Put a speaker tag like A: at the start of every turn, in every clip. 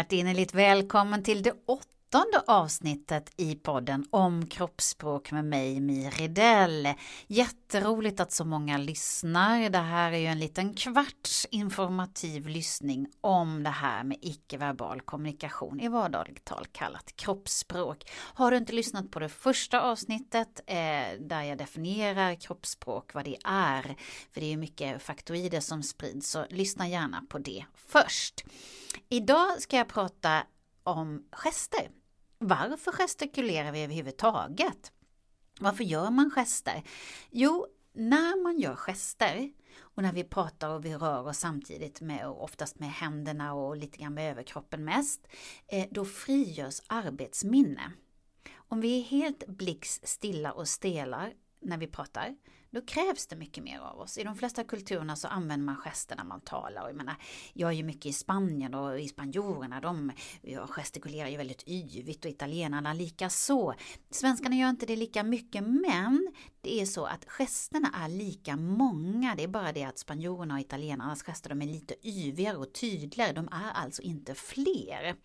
A: Hjärtinnerligt välkommen till det åttonde avsnittet i podden om kroppsspråk med mig, Miri Dell. Jätteroligt att så många lyssnar. Det här är ju en liten kvarts informativ lyssning om det här med icke-verbal kommunikation i vardagligt tal kallat kroppsspråk. Har du inte lyssnat på det första avsnittet eh, där jag definierar kroppsspråk, vad det är, för det är ju mycket faktoider som sprids, så lyssna gärna på det först. Idag ska jag prata om gester. Varför gestikulerar vi överhuvudtaget? Varför gör man gester? Jo, när man gör gester och när vi pratar och vi rör oss samtidigt med oftast med händerna och lite grann med överkroppen mest, eh, då frigörs arbetsminne. Om vi är helt blickstilla och stelar när vi pratar, då krävs det mycket mer av oss. I de flesta kulturerna så använder man gester när man talar. Och jag, menar, jag är ju mycket i Spanien och i spanjorerna, de gestikulerar ju väldigt yvigt och italienarna lika så. Svenskarna gör inte det lika mycket men det är så att gesterna är lika många. Det är bara det att spanjorerna och italienarnas gester de är lite yvigare och tydligare. De är alltså inte fler.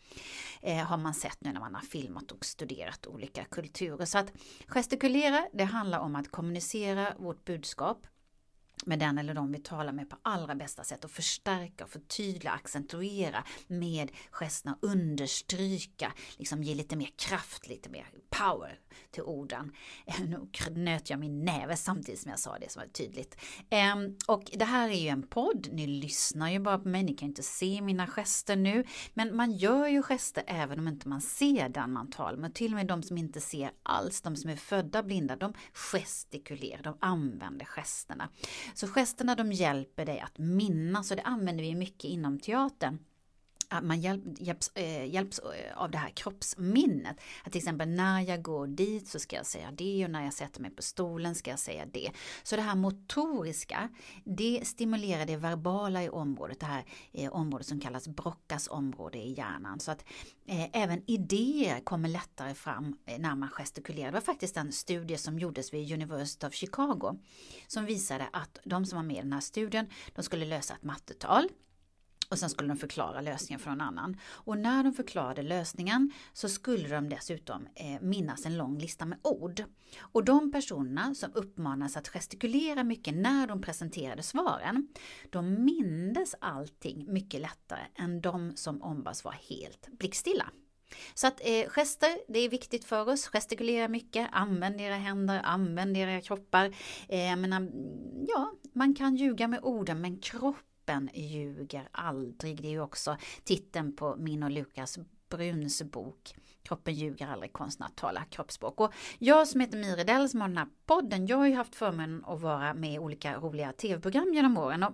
A: Eh, har man sett nu när man har filmat och studerat olika kulturer. Så att gestikulera, det handlar om att kommunicera vårt budskap med den eller de vi talar med på allra bästa sätt och förstärka, förtydliga, accentuera med gesterna, understryka, liksom ge lite mer kraft, lite mer power till orden. Eh, nu knöt jag min näve samtidigt som jag sa det som var tydligt. Ehm, och det här är ju en podd, ni lyssnar ju bara på mig, ni kan inte se mina gester nu, men man gör ju gester även om inte man ser den man talar med. Till och med de som inte ser alls, de som är födda blinda, de gestikulerar, de använder gesterna. Så gesterna de hjälper dig att minnas och det använder vi mycket inom teatern man hjälp, hjälps, eh, hjälps eh, av det här kroppsminnet. Att till exempel när jag går dit så ska jag säga det och när jag sätter mig på stolen ska jag säga det. Så det här motoriska, det stimulerar det verbala i området, det här eh, området som kallas Brockas område i hjärnan. Så att eh, även idéer kommer lättare fram eh, när man gestikulerar. Det var faktiskt en studie som gjordes vid University of Chicago som visade att de som var med i den här studien, de skulle lösa ett mattetal och sen skulle de förklara lösningen för någon annan. Och när de förklarade lösningen så skulle de dessutom eh, minnas en lång lista med ord. Och de personerna som uppmanades att gestikulera mycket när de presenterade svaren, de mindes allting mycket lättare än de som ombads vara helt blickstilla. Så att eh, gester, det är viktigt för oss. Gestikulera mycket, använd era händer, använd era kroppar. Eh, menar, ja, man kan ljuga med orden men kropp kroppen ljuger aldrig. Det är ju också titeln på min och Lukas Bruns bok Kroppen ljuger aldrig, konsten att tala kroppsspråk. Och jag som heter Miridell som har den här podden, jag har ju haft förmånen att vara med i olika roliga tv-program genom åren. Och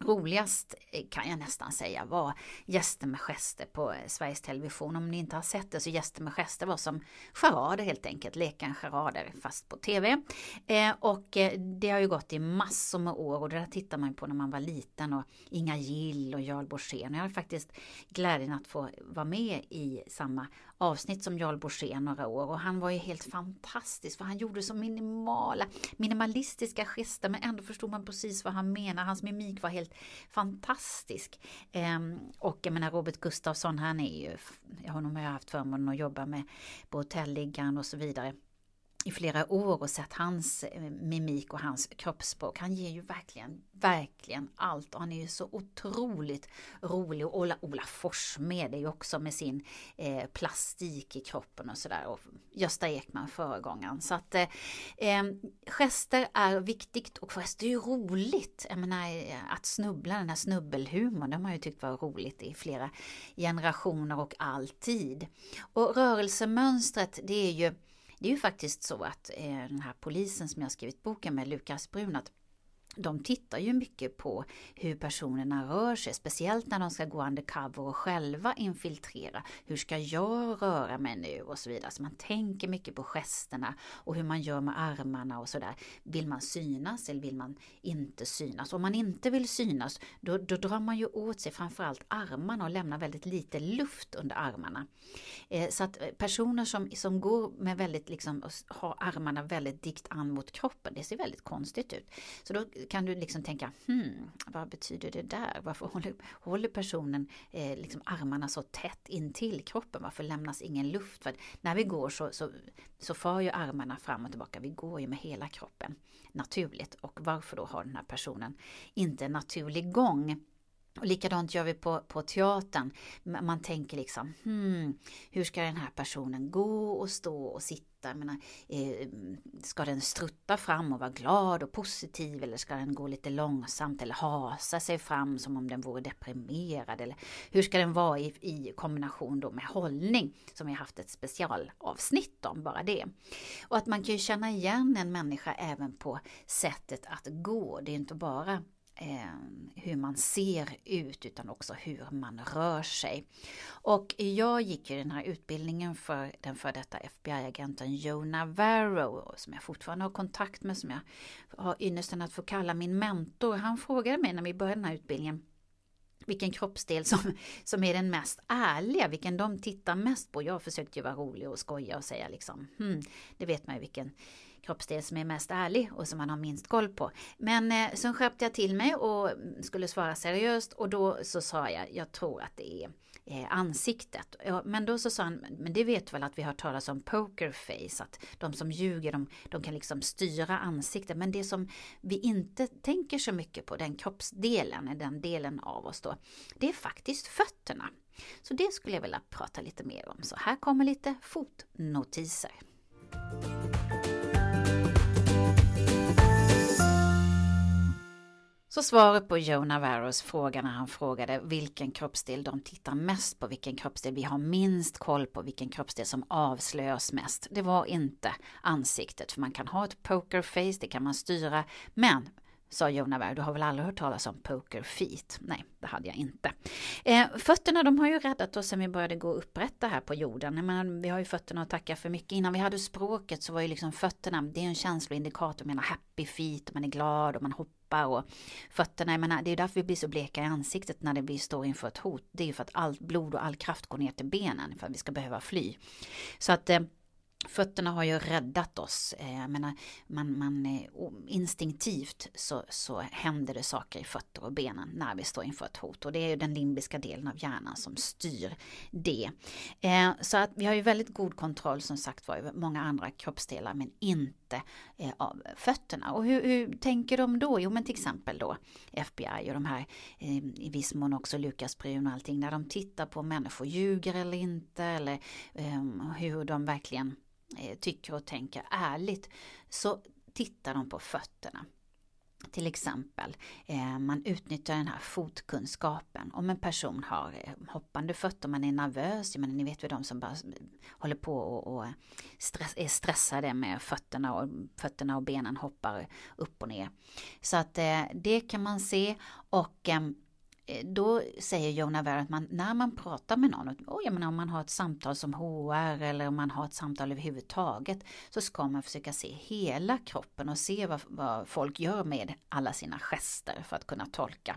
A: Roligast eh, kan jag nästan säga var Gäster med gester på eh, Sveriges Television. Om ni inte har sett det så Gäster med gester var som charader helt enkelt, leka en charader fast på TV. Eh, och eh, det har ju gått i massor med år och det där tittar man på när man var liten och Inga Gill och Jarl Borssén. Jag har faktiskt glädjen att få vara med i samma avsnitt som Jarl Borssén några år och han var ju helt fantastisk för han gjorde så minimala, minimalistiska gester men ändå förstod man precis vad han menar. Hans mimik var helt fantastisk. Ehm, och jag menar Robert Gustafsson, han är ju, honom har jag haft förmånen att jobba med på Hotelliggaren och så vidare i flera år och sett hans eh, mimik och hans kroppsspråk. Han ger ju verkligen, verkligen allt och han är ju så otroligt rolig. Och Ola, Ola Forssmed är ju också med sin eh, plastik i kroppen och sådär. Och Gösta Ekman föregångaren. Så att eh, eh gester är viktigt och gester är ju roligt. Jag menar eh, att snubbla, den här snubbelhumorn, det har man ju tyckt var roligt i flera generationer och alltid. Och rörelsemönstret, det är ju det är ju faktiskt så att eh, den här polisen som jag skrivit boken med, Lukas Brun, att de tittar ju mycket på hur personerna rör sig, speciellt när de ska gå undercover och själva infiltrera. Hur ska jag röra mig nu och så vidare. Så man tänker mycket på gesterna och hur man gör med armarna och sådär. Vill man synas eller vill man inte synas? Om man inte vill synas, då, då drar man ju åt sig framförallt armarna och lämnar väldigt lite luft under armarna. Eh, så att eh, personer som, som går med väldigt, liksom, har armarna väldigt dikt an mot kroppen, det ser väldigt konstigt ut. Så då kan du liksom tänka, hmm, vad betyder det där? Varför håller, håller personen eh, liksom armarna så tätt intill kroppen? Varför lämnas ingen luft? För när vi går så, så, så far ju armarna fram och tillbaka. Vi går ju med hela kroppen naturligt. Och varför då har den här personen inte en naturlig gång? Och likadant gör vi på, på teatern. Man tänker liksom, hmm, hur ska den här personen gå och stå och sitta? Jag menar, eh, ska den strutta fram och vara glad och positiv eller ska den gå lite långsamt eller hasa sig fram som om den vore deprimerad? Eller hur ska den vara i, i kombination då med hållning som vi har haft ett specialavsnitt om, bara det. Och att man kan ju känna igen en människa även på sättet att gå. Det är inte bara Eh, hur man ser ut utan också hur man rör sig. Och jag gick ju den här utbildningen för den före detta FBI-agenten Joe Navarro som jag fortfarande har kontakt med, som jag har ynnesten att få kalla min mentor. Han frågade mig när vi började den här utbildningen vilken kroppsdel som, som är den mest ärliga, vilken de tittar mest på. Jag försökte ju vara rolig och skoja och säga liksom, hmm, det vet man ju vilken kroppsdel som är mest ärlig och som man har minst koll på. Men eh, sen skärpte jag till mig och skulle svara seriöst och då så sa jag, jag tror att det är eh, ansiktet. Men då så sa han, men det vet väl att vi har talat om pokerface, att de som ljuger de, de kan liksom styra ansiktet. Men det som vi inte tänker så mycket på, den kroppsdelen, den delen av oss då, det är faktiskt fötterna. Så det skulle jag vilja prata lite mer om. Så här kommer lite fotnotiser. Så svaret på Joe Navarros fråga när han frågade vilken kroppsdel de tittar mest på, vilken kroppsdel vi har minst koll på, vilken kroppsdel som avslöjas mest. Det var inte ansiktet, för man kan ha ett pokerface, det kan man styra, men sa Joe Navarro, du har väl aldrig hört talas om poker feet? Nej, det hade jag inte. Eh, fötterna de har ju räddat oss sen vi började gå upprätta här på jorden. Men vi har ju fötterna att tacka för mycket. Innan vi hade språket så var ju liksom fötterna, det är en känsloindikator, man har happy feet, man är glad och man hoppar och fötterna, jag menar, det är därför vi blir så bleka i ansiktet när vi står inför ett hot. Det är ju för att allt blod och all kraft går ner till benen för att vi ska behöva fly. Så att eh, Fötterna har ju räddat oss. Eh, jag menar, man, man, eh, instinktivt så, så händer det saker i fötter och benen när vi står inför ett hot. Och det är ju den limbiska delen av hjärnan som styr det. Eh, så att vi har ju väldigt god kontroll som sagt var över många andra kroppsdelar men inte av fötterna. Och hur, hur, tänker de då? Jo men till exempel då FBI och de här i viss mån också Lukas Brun och allting när de tittar på människor ljuger eller inte eller hur de verkligen Eh, tycker och tänker ärligt så tittar de på fötterna. Till exempel, eh, man utnyttjar den här fotkunskapen. Om en person har eh, hoppande fötter, man är nervös, men ni vet väl de som bara håller på och, och stress, är stressade med fötterna och, fötterna och benen hoppar upp och ner. Så att det kan man se och ehm, Eh, då säger Jona Navarro att man, när man pratar med någon, och jag menar, om man har ett samtal som HR eller om man har ett samtal överhuvudtaget, så ska man försöka se hela kroppen och se vad, vad folk gör med alla sina gester för att kunna tolka.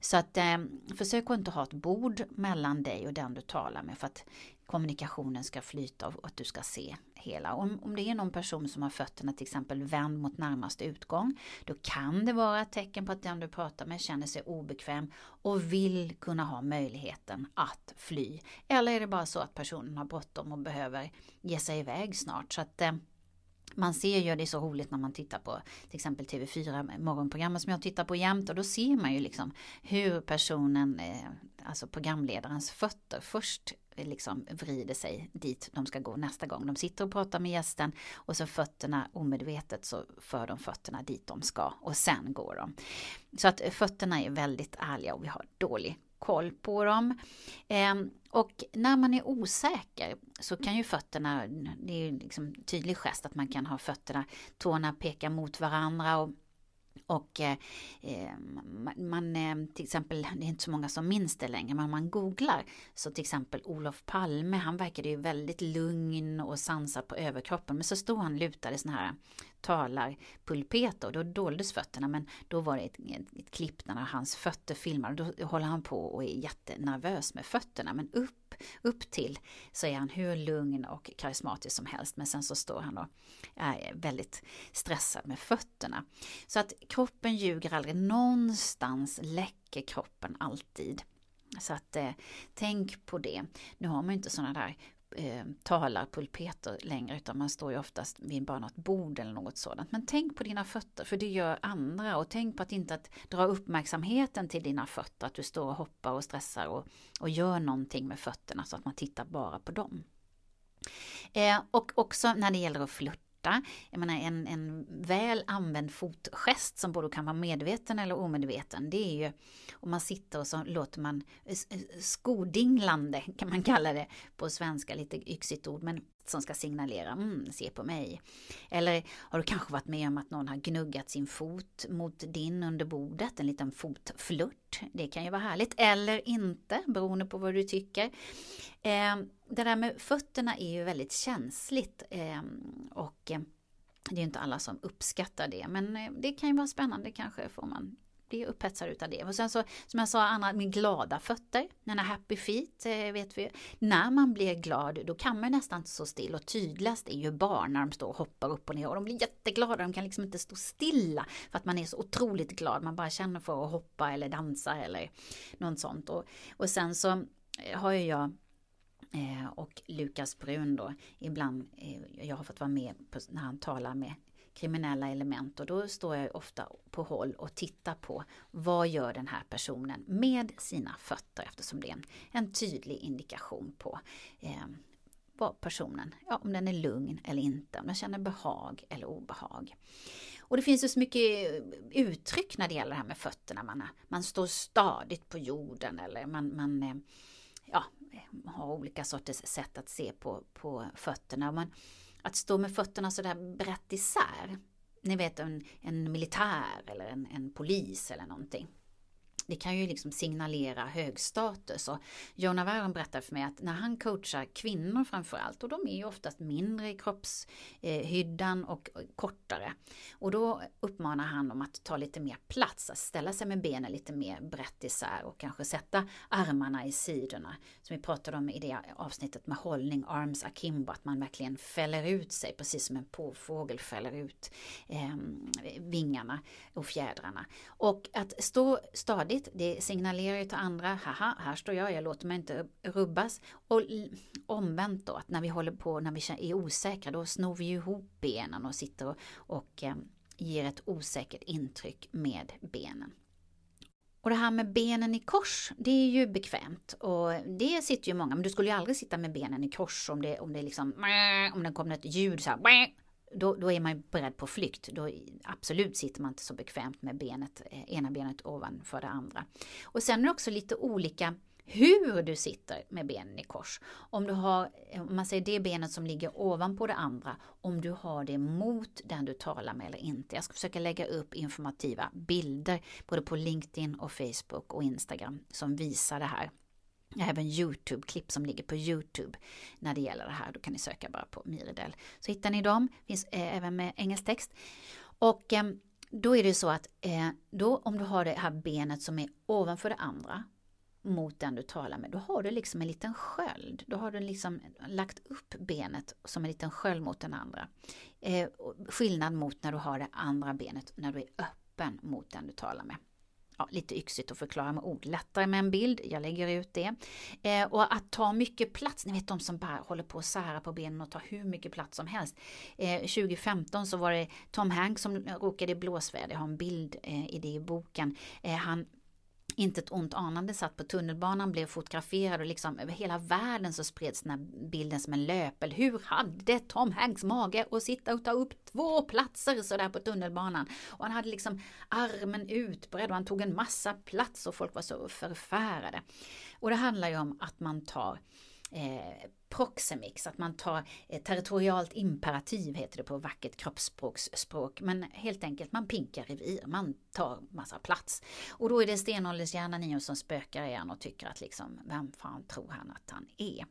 A: Så att eh, försök att inte ha ett bord mellan dig och den du talar med för att kommunikationen ska flyta och att du ska se hela. Om, om det är någon person som har fötterna till exempel vänd mot närmaste utgång, då kan det vara ett tecken på att den du pratar med känner sig obekväm och vill kunna ha möjligheten att fly. Eller är det bara så att personen har bråttom och behöver ge sig iväg snart. Så att eh, man ser ju, det är så roligt när man tittar på till exempel TV4 morgonprogrammet som jag tittar på jämt och då ser man ju liksom hur personen, eh, alltså programledarens fötter först Eh, liksom vrider sig dit de ska gå nästa gång. De sitter och pratar med gästen och så fötterna omedvetet så för de fötterna dit de ska och sen går de. Så att eh, fötterna är väldigt ärliga och vi har dålig koll på dem. Ehm, och när man är osäker så kan ju fötterna, det är liksom tydlig gest att man kan ha fötterna, tårna pekar mot varandra och och eh, eh man, eh, till exempel, det är inte så många som minns det längre, men om man googlar så till exempel Olof Palme, han verkade ju väldigt lugn och sansad på överkroppen, men så stod han lutad i sådana här talarpulpet och då doldes fötterna, men då var det ett, ett, ett klipp när hans fötter filmar, då håller han på och är jättenervös med fötterna, men upp upp till så är han hur lugn och karismatisk som helst. Men sen så står han och är väldigt stressad med fötterna. Så att kroppen ljuger aldrig. Någonstans läcker kroppen alltid. Så att eh, tänk på det. Nu har man inte sådana där eh, talarpulpeter längre utan man står ju oftast vid bara något bord eller något sådant. Men tänk på dina fötter för det gör andra och tänk på att inte att dra uppmärksamheten till dina fötter, att du står och hoppar och stressar och, och gör någonting med fötterna så att man tittar bara på dem. Eh, och också när det gäller att flirta smärta. Jag menar en, en väl använd fotgest som både kan vara medveten eller omedveten. Det är ju om man sitter och så låter man skodinglande kan man kalla det på svenska, lite yxigt ord men som ska signalera mm, se på mig. Eller har du kanske varit med om att någon har gnuggat sin fot mot din under bordet, en liten fotflört. Det kan ju vara härligt eller inte beroende på vad du tycker. Eh, det där med fötterna är ju väldigt känsligt eh, och eh, det är inte alla som uppskattar det men eh, det kan ju vara spännande kanske får man blir upphetsad utav det. Och sen så, som jag sa, andra med glada fötter, den här happy feet, eh, vet vi. När man blir glad, då kan man nästan inte stå still och tydligast är ju barn när de står och hoppar upp och ner och de blir jätteglada, de kan liksom inte stå stilla för att man är så otroligt glad, man bara känner för att hoppa eller dansa eller något sånt. Och, och sen så eh, har ju jag eh, och Lukas Brun då, ibland, jag har fått vara med på, när han talar med kriminella element och då står jag ofta på håll och tittar på vad gör den här personen med sina fötter eftersom det är en, en tydlig indikation på eh, vad personen, ja, om den är lugn eller inte, om den känner behag eller obehag. Och det finns ju så mycket uttryck när det gäller det här med fötterna. Man, man står stadigt på jorden eller man, man eh, ja, har olika sorters sätt att se på, på fötterna. Man, att stå med fötterna sådär brett isär. Ni vet en, en militär eller en, en polis eller någonting det kan ju liksom signalera hög status. Och Jonna Waron berättar för mig att när han coachar kvinnor framförallt, och de är ju oftast mindre i kroppshyddan och kortare. Och då uppmanar han dem att ta lite mer plats, att ställa sig med benen lite mer brett isär och kanske sätta armarna i sidorna. Som vi pratade om i det avsnittet med hållning, arms akimbo, att man verkligen fäller ut sig precis som en påfågel fäller ut eh, vingarna och fjädrarna. Och att stå stadigt tydligt. Det signalerar ju till andra, haha, här står jag, jag låter mig inte rubbas. Och omvänt då, att när vi håller på, när vi är osäkra, då snor vi ihop benen och sitter och, och eh, ger ett osäkert intryck med benen. Och det här med benen i kors, det är ju bekvämt. Och det sitter ju många, men du skulle ju aldrig sitta med benen i kors om det, om det liksom, om det kommer ett ljud så här, då, då är man beredd på flykt. Då absolut sitter man inte så bekvämt med benet, eh, ena benet ovanför det andra. Och sen är det också lite olika hur du sitter med benen i kors. Om du har, eh, om man säger det benet som ligger ovanpå det andra, om du har det mot den du talar med eller inte. Jag ska försöka lägga upp informativa bilder både på LinkedIn och Facebook och Instagram som visar det här. Även Youtube-klipp som ligger på Youtube när det gäller det här. Då kan ni söka bara på Miridel. Så hittar ni dem, finns eh, även med engelsk text. Och eh, då är det så att eh, då om du har det här benet som är ovanför det andra mot den du talar med, då har du liksom en liten sköld. Då har du liksom lagt upp benet som en liten sköld mot den andra. Eh, skillnad mot när du har det andra benet när du är öppen mot den du talar med ja, lite yxigt att förklara med ord. Lättare med en bild, jag lägger ut det. Eh, och att ta mycket plats, ni vet de som bara håller på att sära på benen och tar hur mycket plats som helst. Eh, 2015 så var det Tom Hanks som råkade i blåsväder, jag har en bild eh, i det i boken. Eh, han inte ett ont anande satt på tunnelbanan, blev fotograferad och liksom över hela världen så spreds den här bilden som en löpel. Hur hade Tom Hanks mage att sitta och ta upp två platser sådär på tunnelbanan? Och han hade liksom armen utbredd och han tog en massa plats och folk var så förfärade. Och det handlar ju om att man tar eh, proxemix, att man tar eh, territorialt imperativ heter det på vackert kroppsspråk, men helt enkelt man pinkar revir, man tar massa plats. Och då är det stenåldershjärnan i oss som spökar igen och tycker att liksom, vem fan tror han att han är?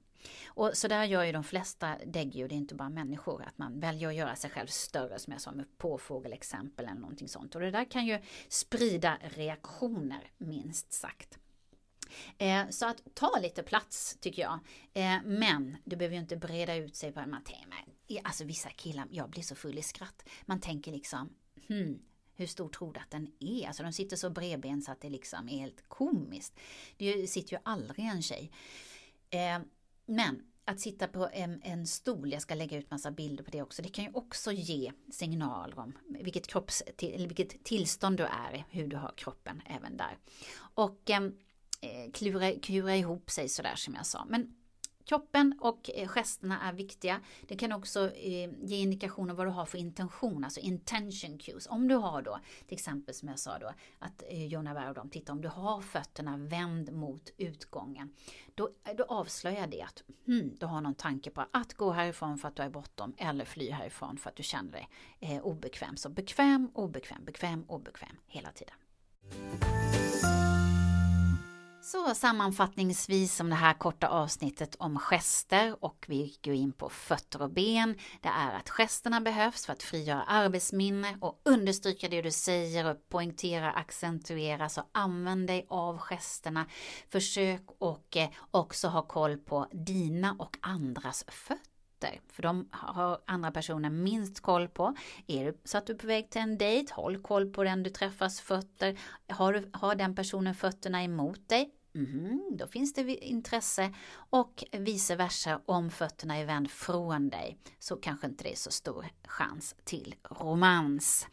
A: Och så där gör ju de flesta däggdjur, det är inte bara människor, att man väljer att göra sig själv större som jag sa med påfågelexempel eller någonting sånt. Och det där kan ju sprida reaktioner minst sagt. Eh, så att ta lite plats tycker jag. Eh, men du behöver ju inte breda ut sig på en matema. Alltså vissa killar, jag blir så full i skratt. Man tänker liksom, hmm, hur stor tror du att den är? Alltså de sitter så bredben så att det liksom är helt komiskt. Det sitter ju aldrig en tjej. Eh, men att sitta på en, en stol, jag ska lägga ut massa bilder på det också, det kan ju också ge signaler om vilket, kropps, till, vilket tillstånd du är hur du har kroppen även där. Och ehm, eh, klura, klura ihop sig sådär som jag sa. Men Kroppen och eh, gesterna är viktiga. Det kan också eh, ge indikationer vad du har för intention, alltså intention cues. Om du har då, till exempel som jag sa då, att eh, Jonna de titta om du har fötterna vänd mot utgången, då, eh, då avslöjar det att hmm, du har någon tanke på att gå härifrån för att du är bortom eller fly härifrån för att du känner dig eh, obekväm. Så bekväm, obekväm, bekväm, obekväm hela tiden. Så sammanfattningsvis om det här korta avsnittet om gester och vi går in på fötter och ben. Det är att gesterna behövs för att frigöra arbetsminne och understryka det du säger och poängtera, accentuera. Så använd dig av gesterna. Försök och eh, också ha koll på dina och andras fötter för de har andra personer minst koll på. Är det så att du är på väg till en dejt, håll koll på den du träffas fötter. Har, du, har den personen fötterna emot dig, Mm, då finns det intresse och vice versa om fötterna är vänd från dig så kanske inte det är så stor chans till romans.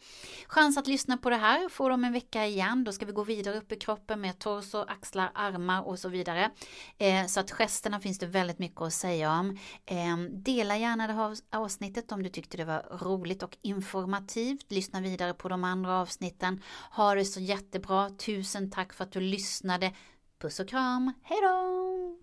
A: Chans att lyssna på det här får de en vecka igen. Då ska vi gå vidare upp i kroppen med torso, axlar, armar och så vidare. Eh, så att gesterna finns det väldigt mycket att säga om. Eh, dela gärna det här avsnittet om du tyckte det var roligt och informativt. Lyssna vidare på de andra avsnitten. Ha det så jättebra. Tusen tack för att du lyssnade. Puss och kram, hejdå!